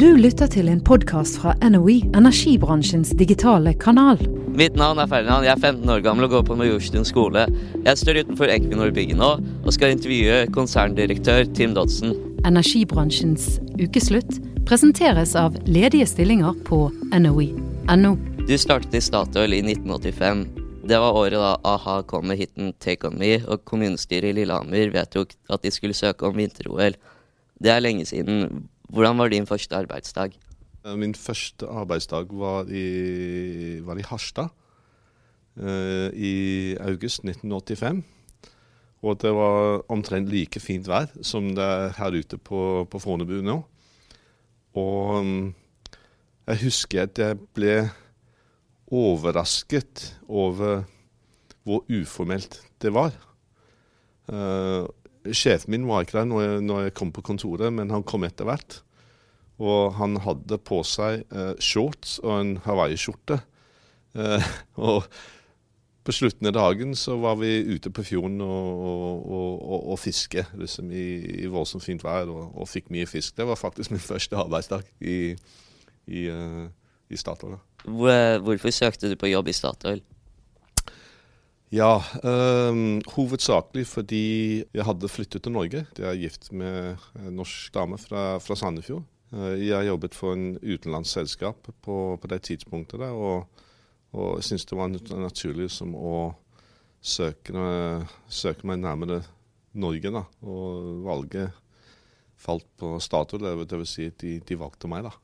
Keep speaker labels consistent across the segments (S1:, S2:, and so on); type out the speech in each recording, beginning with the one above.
S1: Du lytter til en podkast fra NOE, energibransjens digitale kanal.
S2: Mitt navn er Ferdinand, jeg er 15 år gammel og går på Majorstuen skole. Jeg står utenfor Equinor bygget nå og skal intervjue konserndirektør Tim Dodson.
S1: Energibransjens ukeslutt presenteres av ledige stillinger på NOE.no.
S2: Du startet i Statoil i 1985. Det var året da a-ha kom med hiten 'Take On Me', og kommunestyret i Lillehammer vedtok at de skulle søke om vinter-OL. Det er lenge siden. Hvordan var din første arbeidsdag?
S3: Eh, Min første arbeidsdag var i, var i Harstad uh, i august 1985. Og det var omtrent like fint vær som det er her ute på, på Fornebu nå. Og mm, jeg husker at jeg ble overrasket over hvor uformelt det var. Eh, sjefen min var ikke der når jeg, når jeg kom på kontoret, men han kom etter hvert. Og han hadde på seg eh, shorts og en hawaiiskjorte. Eh, og på slutten av dagen så var vi ute på fjorden og, og, og, og fiske liksom i, i voldsomt fint vær, og, fikk mye fisk. Det var faktisk min første arbeidsdag i, i, uh, i Statoil.
S2: hvorfor søkte du på jobb i Statoil?
S3: Ja, øh, hovedsakelig fordi jeg hadde flyttet til Norge. Jeg er gift med en norsk dame fra, fra Sandefjord. Eh, Jeg jobbet for en utenlandsselskap på, på det tidspunktet, der, og, og syntes det var naturlig å søke, søke meg nærmere Norge. Da. Og valget falt på Statoil, vil- si at de, de valgte meg. Da.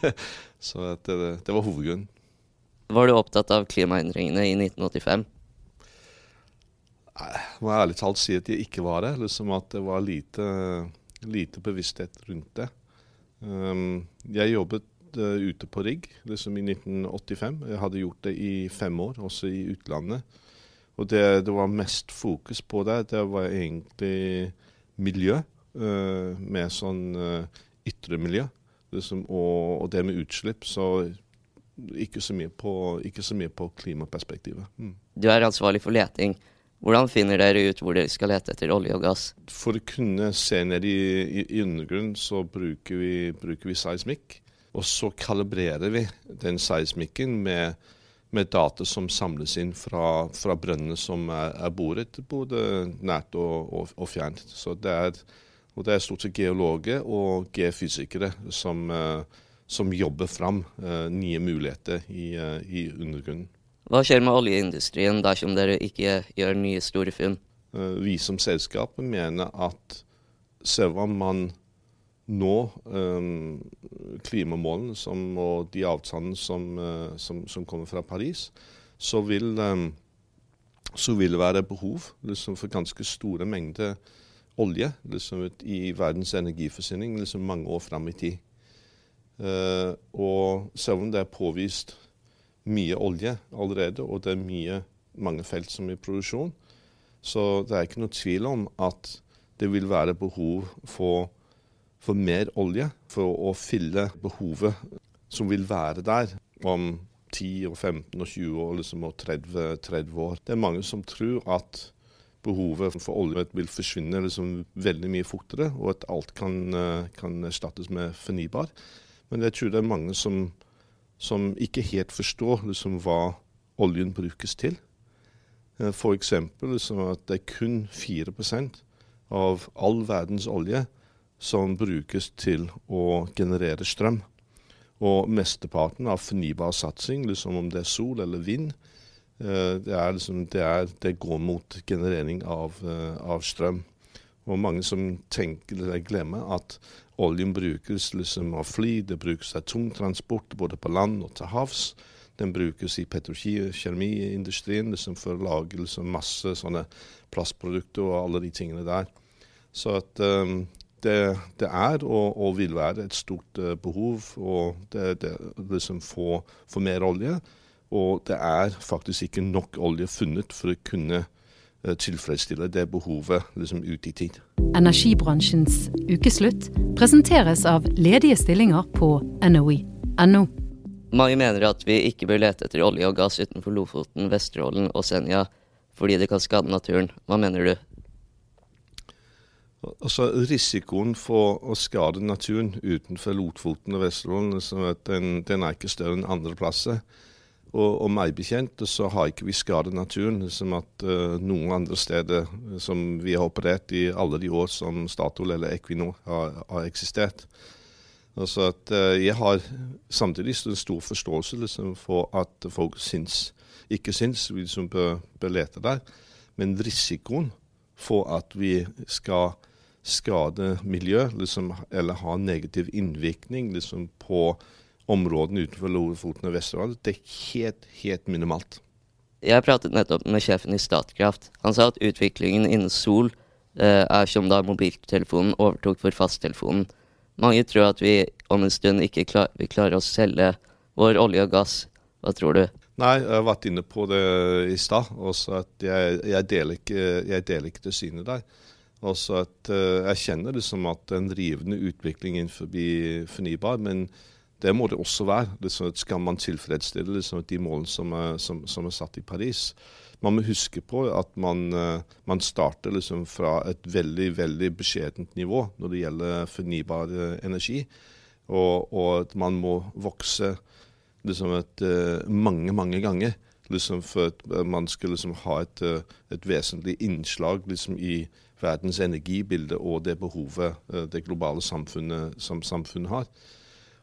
S3: Så det, det var hovedgrunnen.
S2: Var du opptatt av klimaendringene i 1985?
S3: Må jeg ærlig talt si at jeg ikke var det. Liksom at det var lite, lite bevissthet rundt det. Um, jeg jobbet uh, ute på rigg liksom i 1985. Jeg hadde gjort det i fem år, også i utlandet. Og det det var mest fokus på det, det var egentlig miljø. uh, med sånn uh, ytre miljø. Liksom, og, og det med utslipp. Så ikke så mye på, så mye på klimaperspektivet. Mm.
S2: Du er ansvarlig for leting. Hvordan finner dere ut hvor dere skal lete etter olje og gass?
S3: For å kunne se ned i, i, i undergrunnen, så bruker vi, bruker vi seismikk. Og så kalibrerer vi den seismikken med, med data som samles inn fra, fra brønnene som er, er boret, både nært og, og, og fjernt. Så det er, og det er stort sett geologer og geofysikere som, eh, som jobber fram eh, nye muligheter i, eh, i undergrunnen.
S2: Hva skjer med oljeindustrien dersom dere ikke gjør nye store funn?
S3: Eh, vi som selskap mener at selv om man nå um, klimamålene som, og de avtalene som, uh, som, som kommer fra Paris, så vil, um, så vil det være behov liksom, for ganske store mengder olje liksom, i verdens energiforsyning liksom, mange år fram i tid. Uh, og selv om det er påvist mye olje allerede, og det er mye, mange felt som er i produksjon. Så det er ikke noe tvil om at det vil være behov for, for mer olje for å fylle behovet som vil være der om 10, og 15 og 20 år liksom, og 30, 30 år. Det er mange som tror at behovet for olje vil forsvinne liksom, veldig mye fortere, og at alt kan, eh, kan erstattes med fornybar. Men jeg tror det er mange som som ikke helt forstår liksom, hva oljen brukes til. F.eks. Liksom, at det er kun 4% av all verdens olje som brukes til å generere strøm. Og mesteparten av fornybar satsing, liksom, om det er sol eller vind, det, er liksom, det, er, det går mot generering av, av strøm. Og mange som tenker glemmer at oljen brukes liksom av fly, det brukes av tungtransport både på land og til havs. Den brukes i petrokjemiindustrien liksom for å lage liksom masse sånne plastprodukter og alle de tingene der. Så at um, det, det, er og, og, vil være et stort uh, behov og det, det liksom for, for mer olje. Og det er faktisk ikke nok olje funnet for å kunne tilfredsstille det behovet liksom ut i tid.
S1: Energibransjens ukeslutt presenteres av ledige stillinger på NOE.no.
S2: Mange mener at vi ikke bør lete etter olje og gass utenfor Lofoten, Vesterålen og Senja fordi det kan skade naturen. Hva mener du?
S3: Altså Risikoen for å skade naturen utenfor Lotfoten og Vesterålen den, den, er ikke større enn andre plasser. Og, og meg bekjent så har ikke vi skadet naturen som at uh, noen andre steder som vi har operert i alle de år som Statoil eller Equinor har, har eksistert. Altså at uh, Jeg har samtidig en stor forståelse liksom, for at folk syns, ikke syns vi liksom bør, bør lete der. Men risikoen for at vi skal skade miljø, liksom, eller ha negativ innvirkning liksom, på områdene utenfor Lofoten og Vesterålen, det er helt, helt minimalt.
S2: Jeg pratet nettopp med sjefen i Statkraft. Han sa at utviklingen innen sol eh, er som da mobiltelefonen overtok for fasttelefonen. Mange tror at vi om en stund ikke klar, vil klare å selge vår olje og gass. Hva tror du?
S3: Nei, jeg har vært inne på det i stad. Jeg, jeg, deler ikke, jeg deler ikke det synet der. Også at uh, Jeg kjenner det som at en rivende utvikling innenfor fornybar, men det må det også være. Liksom, skal man tilfredsstille liksom, de målene som er, som, som er, satt i Paris. Man må huske på at man, uh, man starter liksom, fra et veldig veldig beskjedent nivå når det gjelder fornybar uh, energi. Og, og, at man må vokse liksom, et, mange, mange ganger liksom, for at man skal liksom, ha et, et vesentlig innslag i verdens energibilde og det behovet eh, det globale samfunnet som samfunnet har.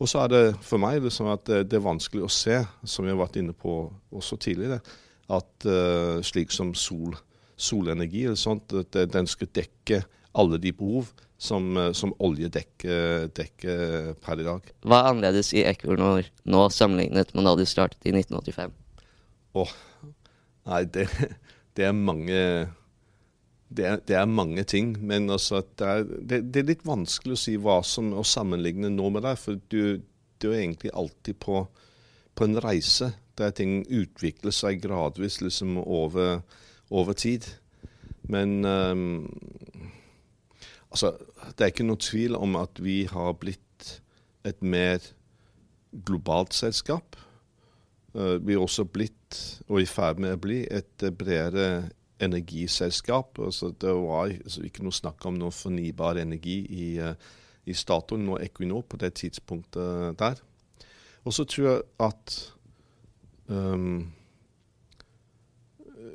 S3: Og så er det for meg liksom at det er vanskelig å se, som vi har vært inne på også tidligere, at uh, slik som sol, solenergi eller sånt, at den skal dekke alle de behov som, eh, som olje dekker, dekker, per i dag.
S2: Hva er annerledes i Equinor nå sammenlignet med da du startet i 1985?
S3: Åh, nei, det, det er mange det er, det er, mange ting, men altså det, er, det, det, er, litt vanskelig å si hva som å sammenligne nå med deg. For du, du er egentlig alltid på, på, en reise der ting utvikler seg gradvis liksom over, over tid. Men um, altså, det er ikke noe tvil om at vi har blitt et mer globalt selskap. Uh, vi er også blitt, og i ferd med å bli, et bredere energiselskap. Altså, det var altså, ikke noe snakk om noe fornybar energi i, uh, i Statoil og Equinor på det tidspunktet der. Og så tror jeg at um,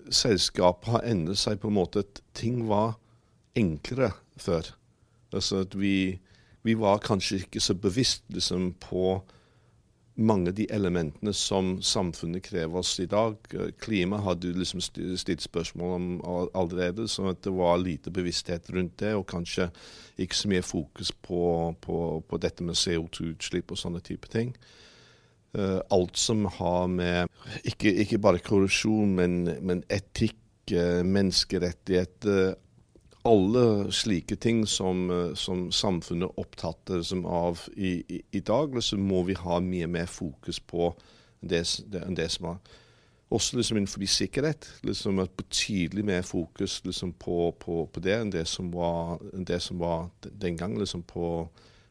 S3: selskapet har endret seg på en måte at ting var enklere før. Altså at vi, vi var kanskje ikke så bevisst liksom, på mange av de elementene som samfunnet krever oss i dag. Klima hadde du liksom stilt spørsmål om allerede, så det var lite bevissthet rundt det. Og kanskje ikke så mye fokus på, på, på dette med CO2-utslipp og sånne type ting. Uh, alt som har med ikke, ikke bare korrupsjon, men, men etikk, uh, menneskerettigheter, alle slike ting som, eh, som samfunnet opptatt som av i, i, i, dag, så må vi ha mye mer fokus på det, det, enn det som er også liksom innenfor sikkerhet. liksom et Betydelig mer fokus liksom på, på, på, det enn det som var, det som var den gang liksom på,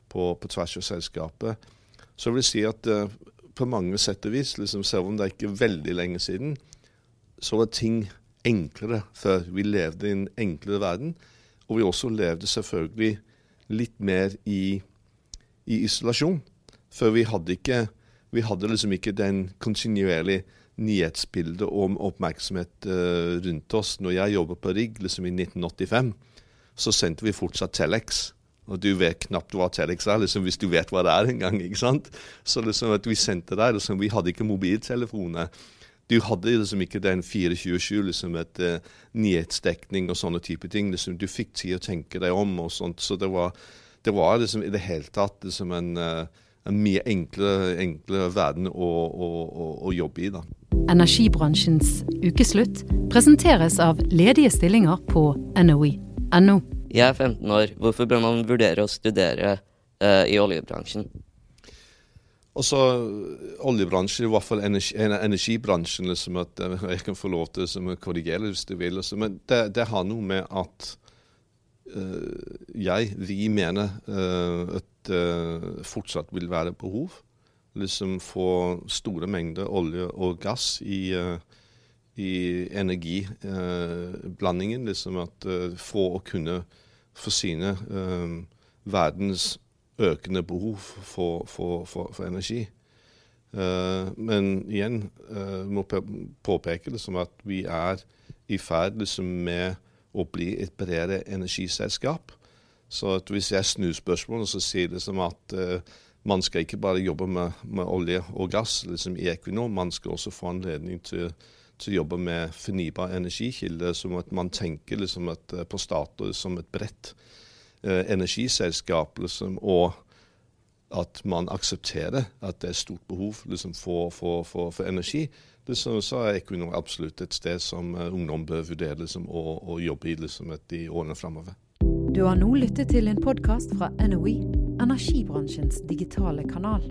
S3: på, tvers av selskapet. Så jeg vil si at uh, på mange sett og vis, liksom, selv om det er ikke veldig lenge siden, så var ting enklere før. Vi levde i en enklere verden. Og vi også levde selvfølgelig litt mer i, i isolasjon. For vi hadde, ikke, vi hadde liksom ikke den kontinuerlige nyhetsbildet om oppmerksomhet uh, rundt oss. Når jeg jobbet på Rigg liksom i 1985, så sendte vi fortsatt Telex. Og du vet knapt hva Telex er, liksom, hvis du vet hva det er engang. Så liksom at vi sendte der, liksom, Vi hadde ikke mobiltelefoner du hadde liksom ikke den 24-7 liksom et uh, nyhetsdekning og sånne type ting. Liksom, du fikk tid å tenke deg om og sånt. Så det var, det var liksom i det hele tatt liksom en, uh, en mye enklere, enklere verden å, å, å, å, jobbe i. da.
S1: Energibransjens ukeslutt presenteres av ledige stillinger på NOE.no.
S2: Jeg er 15 år. Hvorfor bør man vurdere å studere uh, i oljebransjen?
S3: Og så oljebransjen, i hvert fall energi, energibransjen, liksom, at eh, jeg kan få lov til å korrigere hvis du vil. Liksom. Men det, det, har noe med at uh, jeg, vi mener uh, at det uh, fortsatt vil være behov liksom for store mengder olje og gass i, i energiblandingen. liksom at For å kunne for sine um, verdens økende behov for, for, for, for energi. Uh, men igjen uh, må påpeke det som at vi er i ferd liksom, med å bli et bredere energiselskap. Så hvis jeg snur spørsmålet, så sier det som at uh, man skal ikke bare jobbe med, med olje og gass liksom i Equinor, man skal også få anledning til, til å jobbe med fornybar energikilde. Som at man tenker liksom at, på Statoil som et bredt energiselskap. Liksom, og at man aksepterer at det er stort behov liksom, for, for, for, for, energi. Liksom, så er Equinor absolutt et sted som uh, ungdom bør vurdere liksom, å, å, jobbe i liksom, i årene framover.
S1: Du har nå lyttet til en podkast fra NOE, energibransjens digitale kanal.